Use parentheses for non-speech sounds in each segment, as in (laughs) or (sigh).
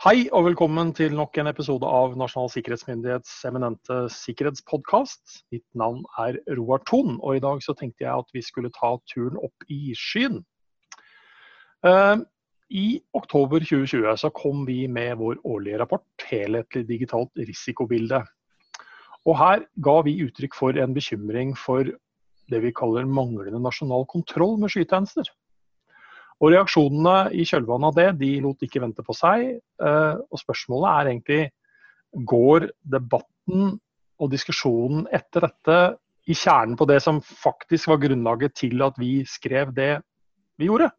Hei og velkommen til nok en episode av Nasjonal sikkerhetsmyndighets eminente sikkerhetspodkast. Mitt navn er Roar Thon, og i dag så tenkte jeg at vi skulle ta turen opp i skyen. Uh, I oktober 2020 så kom vi med vår årlige rapport 'Helhetlig digitalt risikobilde'. Og Her ga vi uttrykk for en bekymring for det vi kaller manglende nasjonal kontroll med skytjenester. Og Reaksjonene i kjølvannet av det de lot ikke vente på seg. Eh, og Spørsmålet er egentlig går debatten og diskusjonen etter dette i kjernen på det som faktisk var grunnlaget til at vi skrev det vi gjorde.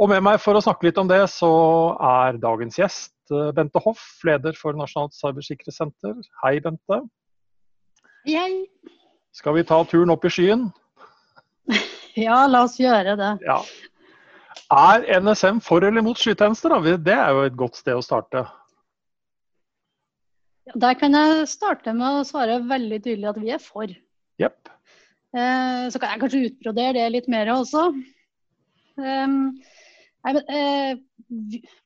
Og med meg for å snakke litt om det, så er dagens gjest eh, Bente Hoff, leder for Nasjonalt cybersikkerhetssenter. Hei, Bente. Hei. Skal vi ta turen opp i skyen? (laughs) Ja, la oss gjøre det. Ja. Er NSM for eller mot skytjenester? Det er jo et godt sted å starte. Der kan jeg starte med å svare veldig tydelig at vi er for. Yep. Eh, så kan jeg kanskje utbrodere det litt mer også. Um, eh,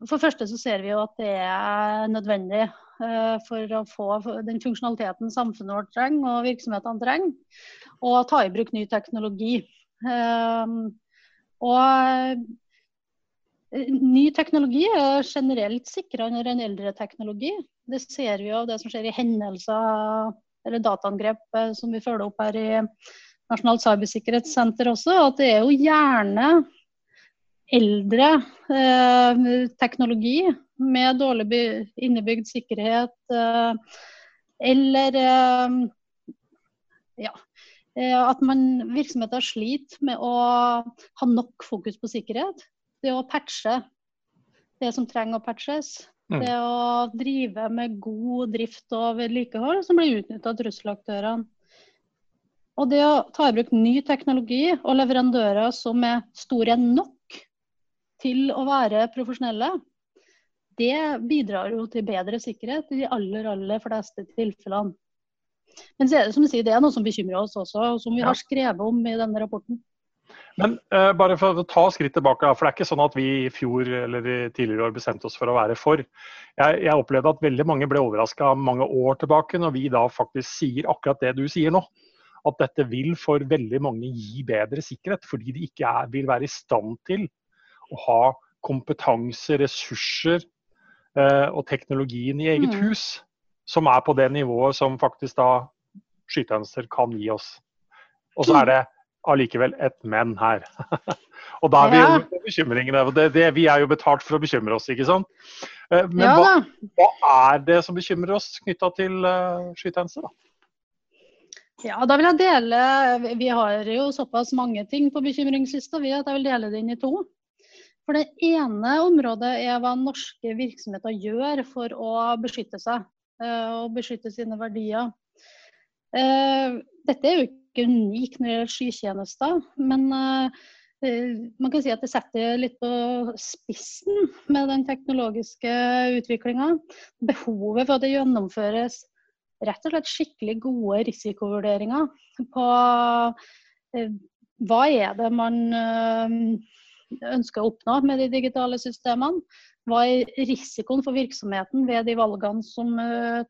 for første så ser vi jo at det er nødvendig eh, for å få den funksjonaliteten samfunnet vårt trenger og virksomhetene trenger, og ta i bruk ny teknologi. Um, og Ny teknologi er generelt sikrere enn eldre teknologi. Det ser vi av det som skjer i hendelser eller dataangrep eh, som vi følger opp her i Nasjonalt cybersikkerhetssenter også. At det er jo gjerne eldre eh, teknologi med dårlig innebygd sikkerhet eh, eller eh, ja, eh, at man, virksomheter sliter med å ha nok fokus på sikkerhet det å patche det som trenger å patches. Mm. Det å drive med god drift og vedlikehold som blir utnytta av trusselaktørene. Og det å ta i bruk ny teknologi og leverandører som er store nok til å være profesjonelle, det bidrar jo til bedre sikkerhet i de aller, aller fleste tilfellene. Men så er det som du sier, det er noe som bekymrer oss også, og som vi har skrevet om i denne rapporten. Men uh, bare for å ta skritt tilbake, for det er ikke sånn at vi i fjor eller i tidligere år bestemte oss for å være for. Jeg, jeg opplevde at veldig mange ble overraska mange år tilbake når vi da faktisk sier akkurat det du sier nå. At dette vil for veldig mange gi bedre sikkerhet, fordi de ikke er, vil være i stand til å ha kompetanse, ressurser uh, og teknologien i eget mm. hus som er på det nivået som faktisk da skytjenester kan gi oss. Og så er det allikevel et men her. (laughs) og da er vi jo på bekymringene. Det, det, vi er jo betalt for å bekymre oss, ikke sant. Eh, men ja, hva, hva, er det som bekymrer oss knytta til uh, skytjeneste, da? Ja, da vil jeg dele Vi har jo såpass mange ting på bekymringslista vi at jeg vil dele det inn i to. For Det ene området er hva norske virksomheter gjør for å beskytte seg uh, og beskytte sine verdier. Dette er jo ikke ikke unik når det gjelder skytjenester. Men uh, man kan si at det setter litt på spissen med den teknologiske utviklinga. Behovet for at det gjennomføres rett og slett skikkelig gode risikovurderinger på uh, hva er det man ønsker å oppnå med de digitale systemene. Hva er risikoen for virksomheten ved de valgene som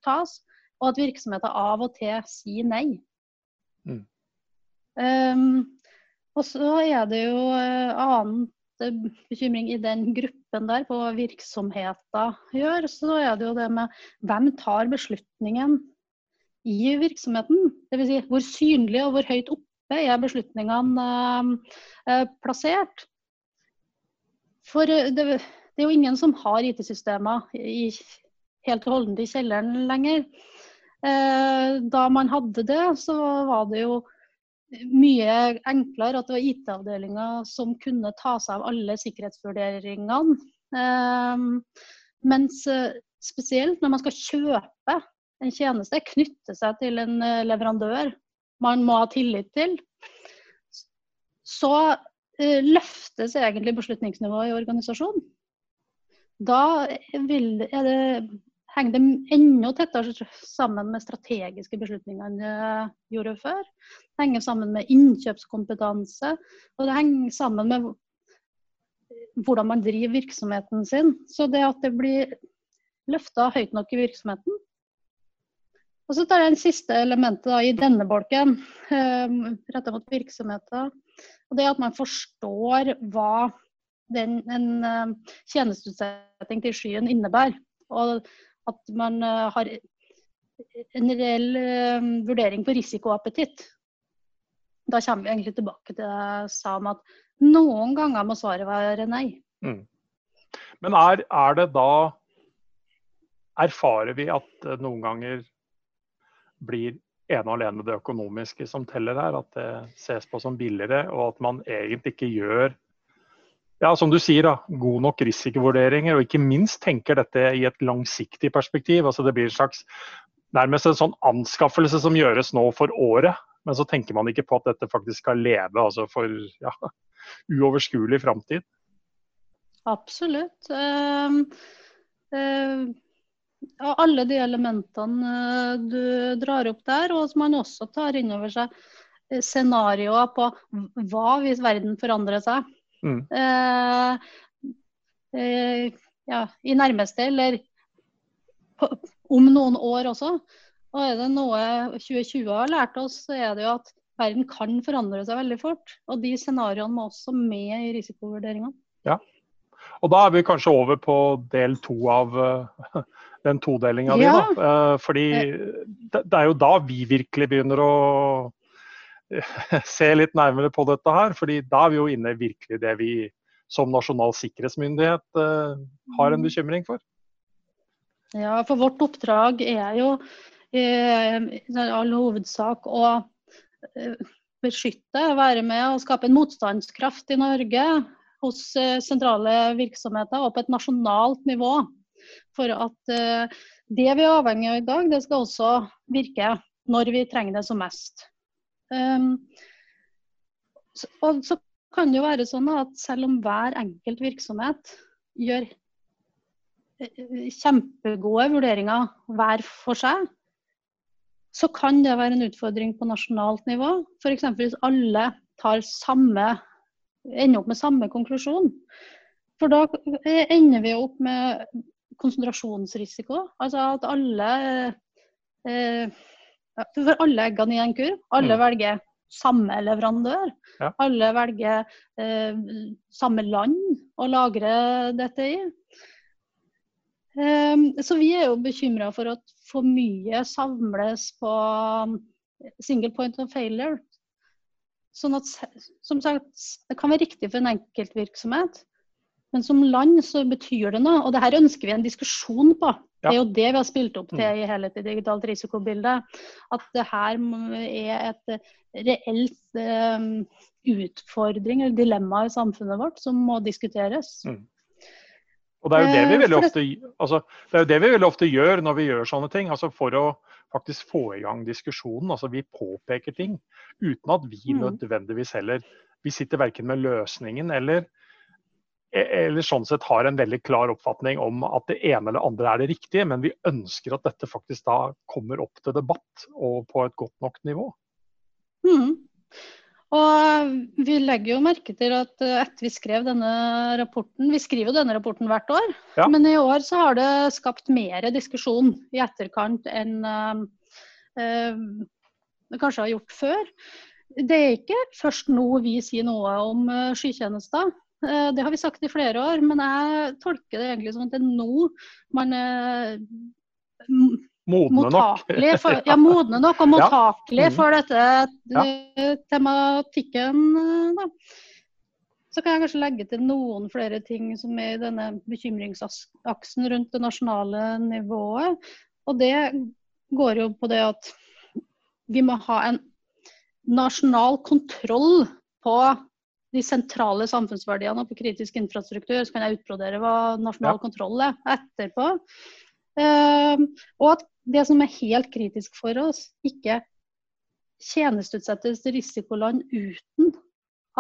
tas, og at virksomheter av og til sier nei. Mm. Um, og så er det jo uh, annen bekymring i den gruppen der på hva virksomheter gjør. Så er det jo det med hvem tar beslutningen i virksomheten. Dvs. Si, hvor synlig og hvor høyt oppe er beslutningene uh, plassert. For det, det, er jo ingen som har IT-systemer helt og holdent i kjelleren lenger. Da man hadde det, så var det jo mye enklere at det var IT-avdelinga som kunne ta seg av alle sikkerhetsvurderingene. Um, mens uh, spesielt når man skal kjøpe en tjeneste, knytte seg til en uh, leverandør man må ha tillit til, så uh, løftes egentlig beslutningsnivået i organisasjonen. Da vil, er det henger det enda tettere sammen med strategiske beslutninger enn det gjorde før. Det henger sammen med innkjøpskompetanse, og det henger sammen med hvordan man driver virksomheten sin. Så det at det blir løfta høyt nok i virksomheten. Og så tar jeg en siste elementet da, i denne bolken, um, retta mot virksomheter. Og det at man forstår hva den, en uh, tjenesteutsetting til skyen innebærer. Og at man uh, har en reell uh, vurdering på risikoappetitt. Da kommer vi egentlig tilbake til det jeg sa om at noen ganger må svaret være nei. Mm. Men er, er det da Erfarer vi at noen ganger blir ene og alene det økonomiske som teller her. At det ses på som billigere, og at man egentlig ikke gjør ja, som du sier, da, god nok risikovurderinger, og ikke minst tenker dette i et langsiktig perspektiv. altså Det blir en slags nærmest en sånn anskaffelse som gjøres nå for året. Men så tenker man ikke på at dette faktisk skal leve altså for ja, (laughs) uoverskuelig framtid. Absolutt. Uh, uh, alle de elementene eh, du drar opp der, og som man også tar inn over seg eh, scenarioer på hva hvis verden forandrer seg. Mm. Eh, eh, ja, I nærmeste, eller på, om noen år også. Og er det noe 2020 har lært oss, så er det jo at verden kan forandre seg veldig fort. Og de scenarioene må også med i risikovurderingene. Ja. Og da er vi kanskje over på del to av (laughs) den todelinga ja. di. Da. Eh, fordi det, er jo da vi virkelig begynner å (laughs) se litt nærmere på dette her. fordi da er vi jo inne virkelig det vi som nasjonal sikkerhetsmyndighet eh, har en mm. bekymring for. Ja, for vårt oppdrag er jo eh, i all hovedsak å beskytte, være med og skape en motstandskraft i Norge hos sentrale virksomheter og på et nasjonalt nivå for at eh, det vi er avhengig av i dag, det skal også virke når vi trenger det som mest. Um, og så kan det jo være sånn at selv om hver enkelt virksomhet gjør eh, kjempegode vurderinger hver for seg, så kan det være en utfordring på nasjonalt nivå. F.eks. hvis alle samme, ender opp med samme konklusjon. For da ender vi opp med konsentrasjonsrisiko. Altså at alle eh, For alle eggene i en kurv. Alle mm. velger samme leverandør. Ja. Alle velger eh, samme land å lagre dette i. Um, så vi er jo bekymra for at for mye samles på um, single point of failure. Sånn at, som sagt, det kan være riktig for en enkeltvirksomhet, men som land så betyr det noe, og det her ønsker vi en diskusjon på. Det er jo det vi har spilt opp til mm. i hele det digitalt risikobilde. At det her er et reelt um, utfordring eller dilemma i samfunnet vårt som må diskuteres. Mm. Og det er, jo det, vi eh, veldig ofte, altså, det er jo det vi veldig ofte gjør når vi gjør sånne ting. altså For å faktisk få i gang diskusjonen. altså Vi påpeker ting uten at vi mm. nødvendigvis heller Vi sitter verken med løsningen eller eller sånn sett har en veldig klar oppfatning om at det ene eller andre er det riktige, men vi ønsker at dette faktisk da kommer opp til debatt og på et godt nok nivå. Mm. Og vi legger jo merke til at etter vi skrev denne rapporten Vi skriver jo denne rapporten hvert år, ja. men i år så har det skapt mer diskusjon i etterkant enn uh, det kanskje har gjort før. Det er ikke først nå vi sier noe om skykjenester. Eh, det har vi sagt i flere år, men jeg tolker det egentlig som at det er nå man er Modne nok. (laughs) For, ja, modne nok og mottakelig ja. mm. for dette ja. Eh, tematikken. Eh, da. Så kan jeg kanskje legge til noen flere ting som er i denne bekymringsaksen rundt det nasjonale nivået. Og det går jo på det at vi må ha en nasjonal kontroll på de sentrale samfunnsverdiene på kritisk infrastruktur. Så kan jeg utbrodere hva nasjonal ja. kontroll er etterpå. Uh, og at det som er helt kritisk for oss, ikke tjenesteutsettes til risikoland uten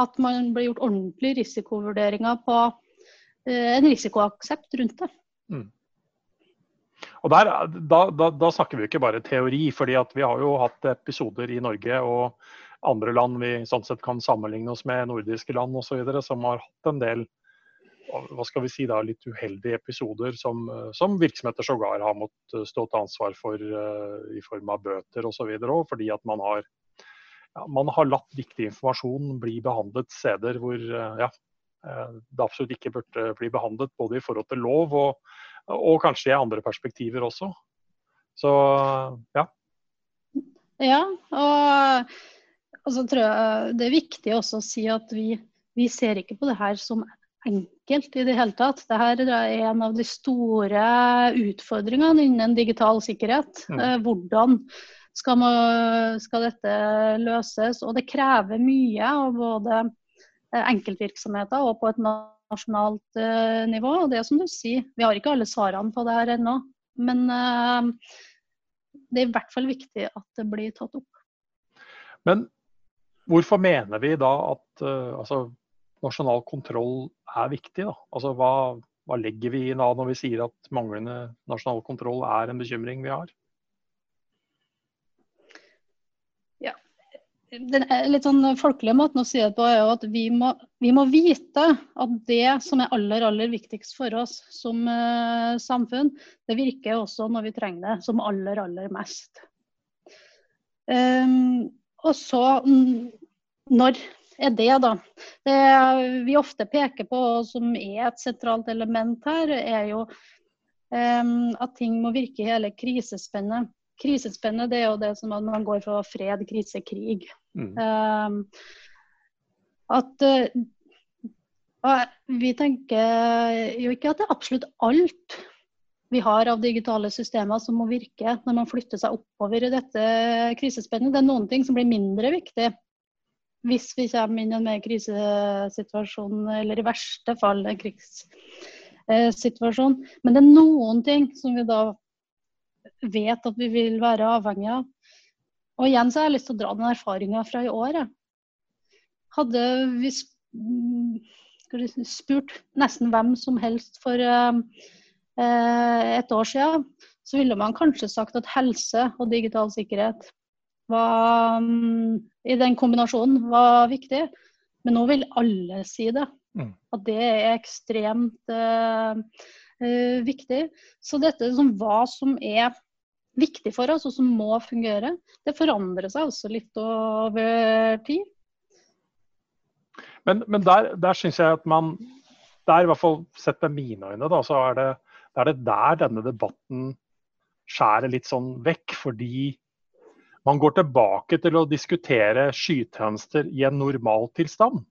at man blir gjort ordentlige risikovurderinger på uh, en risikoaksept rundt det. Mm. Og der, da, da, da, snakker vi ikke bare teori, fordi vi har jo hatt episoder i Norge og andre land vi sånn sett kan sammenligne oss med, nordiske land osv., som har hatt en del hva skal vi si da, litt uheldige episoder som, som virksomheter sågar har måttet stå til ansvar for i form av bøter osv. Fordi at man har, ja, man har latt viktig informasjon bli behandlet steder hvor ja, det absolutt ikke burde bli behandlet, både i forhold til lov og, og kanskje i andre perspektiver også. Så ja. Ja, og, og så tror jeg det er viktig også å si at vi, vi ser ikke på det her som enkelt i det hele tatt. Dette er en av de store utfordringene innen digital sikkerhet. Mm. Eh, hvordan skal, man, skal, dette løses? Og det krever mye av både eh, enkeltvirksomheter og på et nasjonalt uh, nivå. Og det er som du sier, vi har ikke alle svarene på det her ennå. Men uh, det er i hvert fall viktig at det blir tatt opp. Men hvorfor mener vi da at uh, altså, nasjonal kontroll er viktig? Da? Altså, hva, hva legger vi i da når vi sier at manglende nasjonal kontroll er en bekymring vi har? Ja. den litt sånn folkelige måten å si det på er jo at vi må, vi må, vite at det som er aller aller viktigst for oss som uh, samfunn, det virker også når vi trenger det som aller aller mest. Um, og så, når er det, da? Det vi ofte peker på, som er et sentralt element her, er jo um, at ting må virke i hele krisespennet. Krisespennet det er jo det som at man går fra fred, krise, krig. Mm. Um, at uh, Vi tenker jo ikke at det er absolutt alt vi har av digitale systemer som må virke når man flytter seg oppover i dette krisespennet. Det er noen ting som blir mindre viktig hvis vi kommer inn i en mer krisesituasjon, eller i verste fall en krigssituasjon. Men det er noen ting som vi da vet at vi vil være avhengig av. Og igjen så har jeg lyst til å dra den erfaringa fra i år. Hadde vi spurt nesten hvem som helst for eh, et år siden, så ville man kanskje sagt at helse og digital sikkerhet var, i den kombinasjonen var viktig. Men nå vil alle si det. Mm. At det er ekstremt uh, uh, viktig. Så dette som hva som er viktig for oss, og som må fungere. Det forandrer seg også litt over tid. Men, men der, der syns jeg at man Der, i hvert fall sett med mine øyne, da, så er det, er det der denne debatten skjærer litt sånn vekk. Fordi man går tilbake til å diskutere skytjenester i en normaltilstand.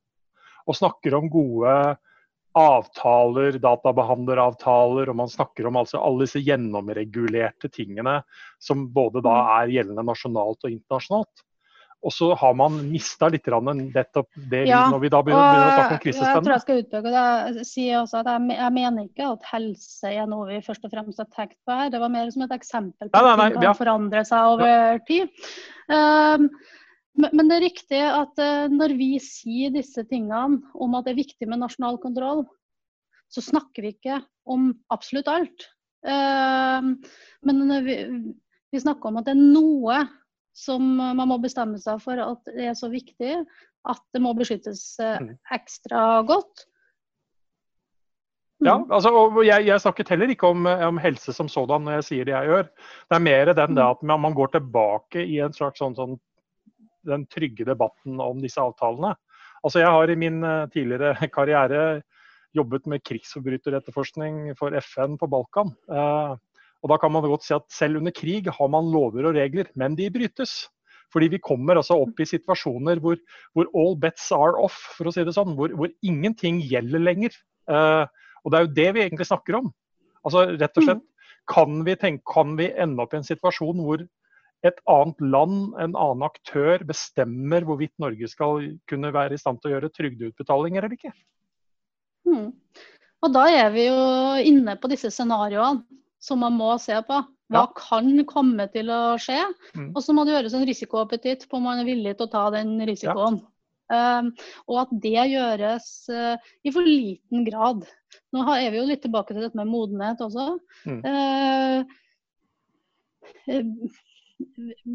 Og snakker om gode avtaler, databehandleravtaler, og man snakker om altså alle disse gjennomregulerte tingene som både da mm. er gjeldende nasjonalt og internasjonalt. Og så har man mista litt nettopp det ja, når vi da begynner, begynner å snakke om krisestemning. Jeg tror jeg skal utbygge det. Si også at jeg, jeg, mener ikke at helse er noe vi først og fremst har tenkt på her. Det var mer som et eksempel på at ting kan forandre seg over tid. Um, men det er riktig at eh, når vi sier disse tingene om at det er viktig med nasjonal kontroll, så snakker vi ikke om absolutt alt. Eh, men vi, vi snakker om at det er noe som man må bestemme seg for at det er så viktig at det må beskyttes eh, mm. ekstra godt. Ja, altså, og jeg, jeg, snakket heller ikke om, om, helse som sådan når jeg sier det jeg gjør. Det er mer den det mm. at man, man går tilbake i en slags sånn, sånn den trygge debatten om disse avtalene. Altså Jeg har i min eh, tidligere (laughs) karriere jobbet med krigsforbryteretterforskning for FN på Balkan. Eh, og da kan man godt si at selv under krig har man lover og regler, men de brytes. Fordi vi kommer altså opp i situasjoner hvor, hvor all bets are off, for å si det sånn. Hvor, hvor ingenting gjelder lenger. Uh, og det er jo det vi egentlig snakker om. Altså rett og slett, kan vi, tenke, kan vi ende opp i en situasjon hvor et annet land, en annen aktør, bestemmer hvorvidt Norge skal kunne være i stand til å gjøre trygdeutbetalinger eller ikke. Mm. Og da er vi jo inne på disse scenarioene som man må se på. Hva ja. kan komme til å skje? Mm. Og så må det gjøres en risikoappetitt på om man er villig til å ta den risikoen. Ja. Um, og at det gjøres uh, i for liten grad. Nå er vi jo litt tilbake til dette med modenhet også. Mm. Uh,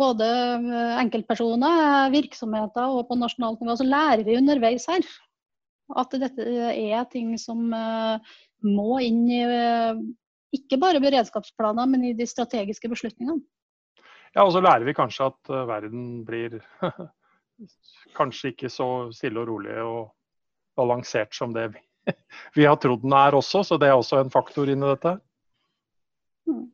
både enkeltpersoner, virksomheter og på nasjonalt nivå, så lærer vi underveis her. At dette er ting som må inn i ikke bare beredskapsplaner, men i de strategiske beslutningene. Ja, og så lærer vi kanskje at verden blir (laughs) kanskje ikke så stille og rolig og balansert som det vi, (laughs) vi har trodd den er også, så det er også en faktor inni dette. Mm.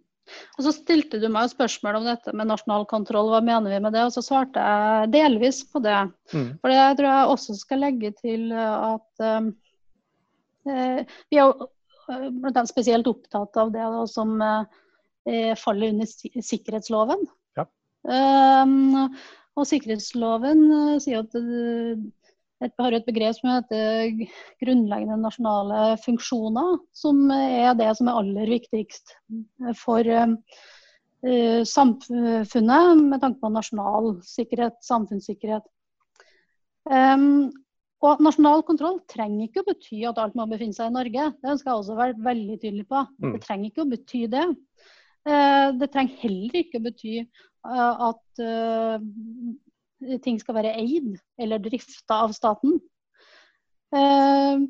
Og Så stilte du meg spørsmål om dette med nasjonal kontroll, hva mener vi med det? Og så svarte jeg delvis på det. Mm. For det tror jeg også skal legge til at um, eh, vi er uh, spesielt opptatt av det som uh, faller under sikkerhetsloven. Ja. Og sikkerhetsloven sier at et, har et begrep som heter grunnleggende nasjonale funksjoner, som er det som er aller viktigst for samfunnet med tanke på nasjonal sikkerhet, samfunnssikkerhet. Um, og Nasjonal kontroll trenger ikke å bety at alt må befinne seg i Norge. Det skal jeg også være veldig tydelig på. Mm. Det trenger ikke å bety det. Uh, det trenger heller ikke å bety uh, at ting skal være eid eller drifta av staten. Eh,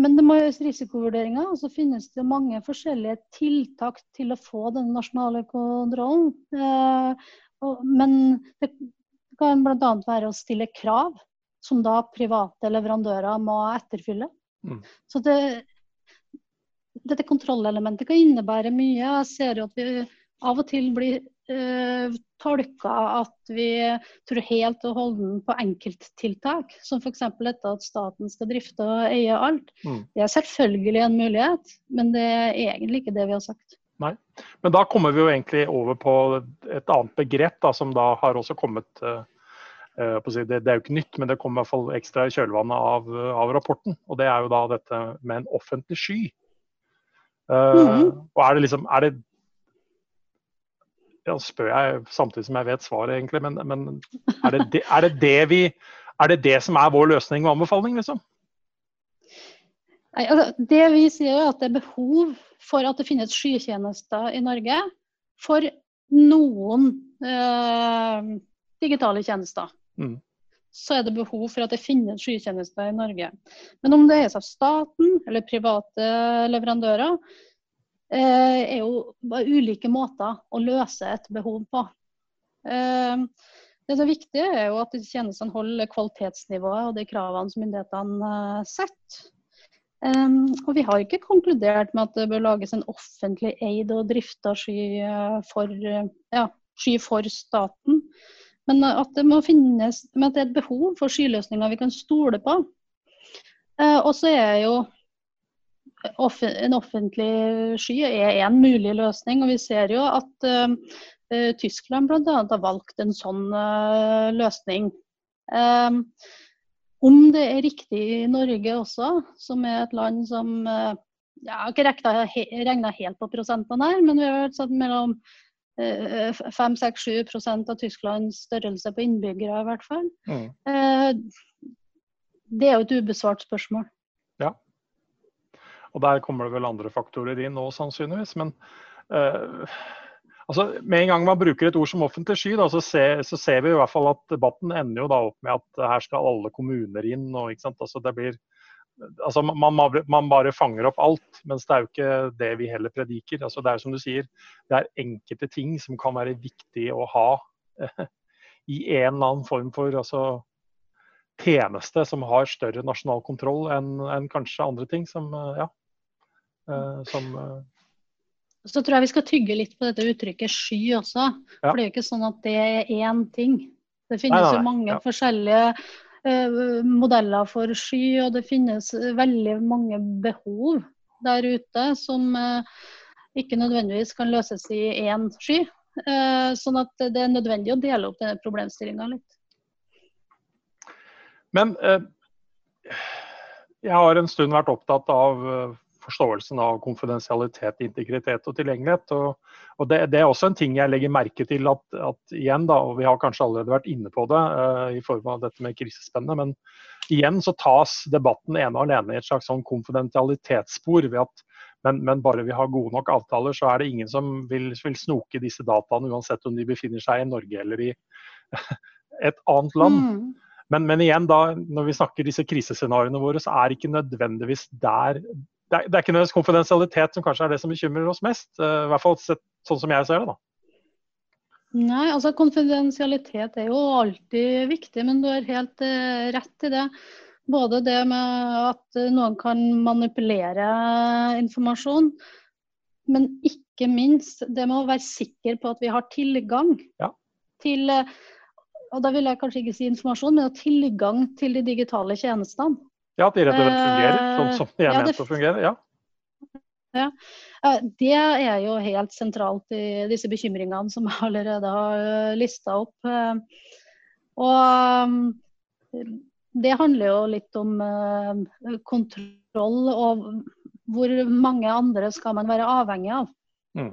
men det må gjøres risikovurderinger, og så finnes det mange forskjellige tiltak til å få den nasjonale kontrollen. Eh, men det kan bl.a. være å stille krav som da private leverandører må etterfylle. Mm. Så det, dette kontrollelementet kan innebære mye. Jeg ser jo at vi av og til blir eh, tolka at vi tror helt og holdent på enkelttiltak, som f.eks. dette at staten skal drifte og eie alt. Mm. Det er selvfølgelig en mulighet, men det er egentlig ikke det vi har sagt. Nei, Men da kommer vi jo egentlig over på et annet begrep da, som da har også kommet uh, det, det, er jo ikke nytt, men det kommer i hvert fall ekstra i kjølvannet av, av, rapporten. Og det er jo da dette med en offentlig sky. Mm. og er det liksom, er det ja, spør jeg samtidig som jeg vet svaret, egentlig. Men, men er, det det, er, det det vi, er det det som er vår løsning og anbefaling, liksom? Nei, altså, det vi sier er at det er behov for at det finnes skytjenester i Norge for noen eh, digitale tjenester. Mm. Så er det behov for at det finnes skytjenester i Norge. Men om det er av staten eller private leverandører, Eh, er jo ulike måter å løse et behov på. Eh, det som er viktig, er jo at tjenestene holder kvalitetsnivået og de kravene som myndighetene eh, setter. Um, og vi har ikke konkludert med at det bør lages en offentlig eid og drifta sky ja, sky for staten. Men at det må finnes men at det er et behov for skyløsninger vi kan stole på. Uh, og så er jo en offentlig sky er en mulig løsning. og Vi ser jo at uh, Tyskland bl.a. har valgt en sånn uh, løsning. Um, om det er riktig i Norge også, som er et land som uh, Jeg har ikke regna helt på prosentene her, men vi har satt mellom 5-6-7% av Tysklands størrelse på innbyggere, i hvert fall. Mm. Det er jo et ubesvart spørsmål. Ja, og Der kommer det vel andre faktorer inn nå, sannsynligvis. Men uh, altså, med en gang man bruker et ord som offentlig sky, da, så, ser, så, ser vi i hvert fall at debatten ender jo da opp med at her skal alle kommuner inn. Og, altså, det blir, altså, man, man, bare fanger opp alt, mens det er jo ikke det vi heller prediker. Altså, det er som du sier, det er enkelte ting som kan være viktig å ha (laughs) i en eller annen form for altså, tjeneste som har større nasjonal kontroll enn, en kanskje andre ting. som, ja, Eh, som eh, så tror jeg vi skal tygge litt på dette uttrykket sky også. Ja. For det er jo ikke sånn at det er én ting. Det finnes nei, nei, nei. jo mange ja. forskjellige modeller for sky, og det finnes veldig mange behov der ute som uh, ikke nødvendigvis kan løses i én sky. Sånn at det er nødvendig å dele opp denne problemstillinga litt. Men jeg har en stund vært opptatt av forståelsen av konfidensialitet, integritet og tilgjengelighet. Og, og det, det, er også en ting jeg legger merke til at, at igjen, da, og vi har kanskje allerede vært inne på det uh, i form av dette med krisespennet, men igjen så tas debatten ene og alene i et slags sånn konfidentialitetsspor. ved at men, men, bare vi har gode nok avtaler, så er det ingen som vil, vil snoke disse dataene, uansett om de befinner seg i Norge eller i (laughs) et annet land. Mm. Men, men, igjen, da, når vi snakker disse krisescenarioene våre, så er det ikke nødvendigvis der det er, det er ikke nødvendigvis konfidensialitet som kanskje er det som bekymrer oss mest. Uh, I hvert fall sett, sånn som jeg ser det. da. Nei, altså konfidensialitet er jo alltid viktig, men du har helt uh, rett i det. Både det med at noen kan manipulere informasjon, men ikke minst det med å være sikker på at vi har tilgang ja. til uh, og da vil jeg kanskje ikke si informasjon, men tilgang til de digitale tjenestene. Ja, at de rett og slett fungerer sånn som de er ja, ment å fungere? Ja. ja. Det er jo helt sentralt i disse bekymringene som jeg (laughs) allerede har eh, lista opp. Eh. Og mm, det handler jo litt om eh, kontroll og hvor mange andre skal man være avhengig av. Mm.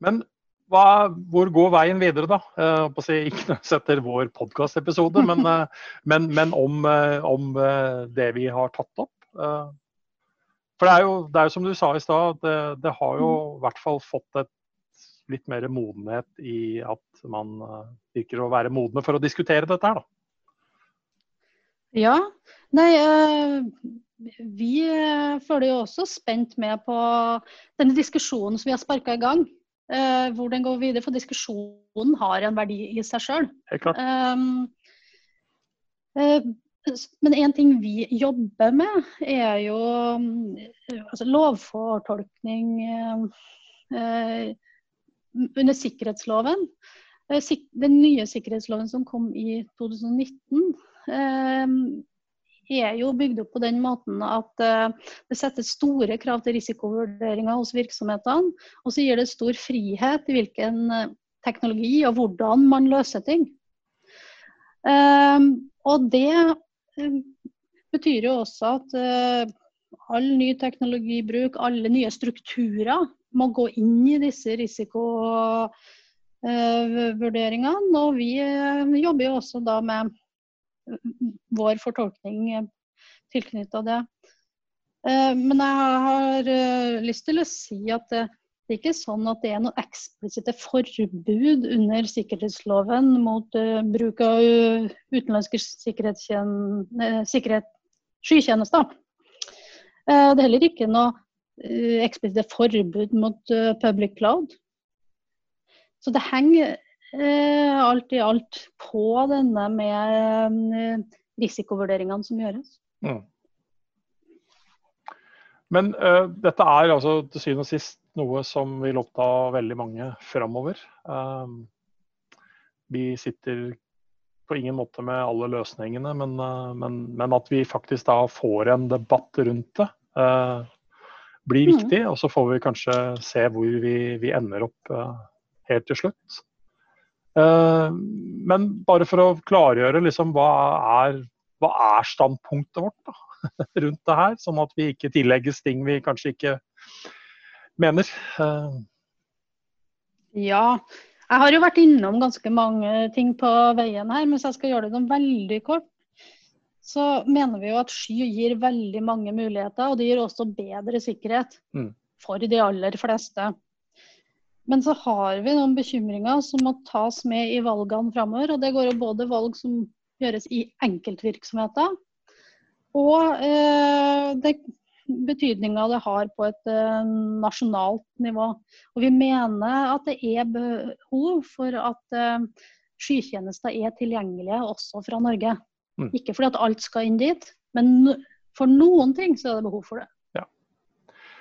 Men hva, hvor går veien videre, da? Uh, si, ikke etter vår podkastepisode, men, uh, men, men, om, uh, om det vi har tatt opp. for det er, jo, det er jo som du sa i stad, det, det, har jo i hvert fall fått et litt mer modenhet i at man virker å være modne for å diskutere dette her, da. Ja. Nei, vi følger jo også spent med på denne diskusjonen som vi har sparka i gang. Uh, hvor den går videre. For diskusjonen har en verdi i seg sjøl. Um, uh, men en ting vi jobber med, er jo um, altså lovfortolkning eh, under sikkerhetsloven. Den nye sikkerhetsloven som kom i 2019, er jo bygd opp på den måten at uh, det settes store krav til risikovurderinger hos virksomhetene. Og så gir det stor frihet i hvilken uh, teknologi og hvordan man løser ting. Uh, og det betyr jo også at all ny teknologibruk, alle nye strukturer, må gå inn i disse risikovurderingene. Og vi jobber jo også da med vår fortolkning eh, tilknytta det. Eh, men jeg har eh, lyst til å si at det, det er ikke sånn at det er noe eksplisitte forbud under sikkerhetsloven mot bruk av utenlandske sikkerhet, skykjenester. Det er heller ikke noe eksplisitte forbud mot public cloud. Så det henger alt i alt på denne med eh, risikovurderingene som gjøres. Mm. Men uh, dette er altså til syvende og sist noe som vil oppta veldig mange framover. Uh, vi sitter på ingen måte med alle løsningene, men, uh, men, men, at vi faktisk da får en debatt rundt det, blir mm. viktig. Mm. Og så får vi kanskje se hvor vi, vi ender opp helt til slutt. Eh, men bare for å klargjøre liksom, hva, er, hva er standpunktet vårt da, (laughs) rundt det her, sånn at vi ikke tillegges ting vi kanskje ikke mener. Eh, ja, jeg har jo vært innom ganske mange ting på veien her, men hvis jeg skal gjøre det veldig kort, så mener vi jo at sky gir veldig mange muligheter, og det gir også bedre sikkerhet mm. for de aller fleste. Men så har vi noen bekymringer som må tas med i valgene framover. Og det går jo både valg som gjøres i enkeltvirksomheter, og eh, det betydninga det har på et eh, nasjonalt nivå. Og vi mener at det er behov for at eh, skytjenester er tilgjengelige også fra Norge. Mm. Ikke fordi at alt skal inn dit, men for noen ting så er det behov for det.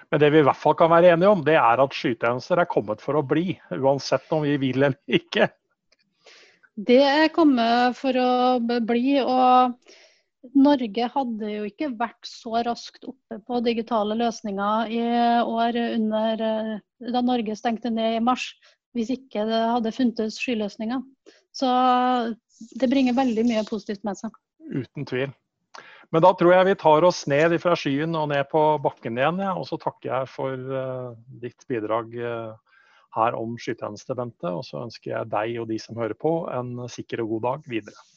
Men det vi i hvert fall kan være enige om, det er at skytjenester er kommet for å bli. Uansett om vi vil eller ikke. Det er kommet for å bli. og Norge hadde jo ikke vært så raskt oppe på digitale løsninger i år under, da Norge stengte ned i mars, hvis ikke det hadde funtes skyløsninger. Så det bringer veldig mye positivt med seg. Uten tvil. Men da tror jeg vi tar oss ned fra skyen og ned på bakken igjen. Ja. Og så takker jeg for uh, ditt bidrag uh, her om skytjeneste, Bente. Og så ønsker jeg deg og de som hører på, en sikker og god dag videre.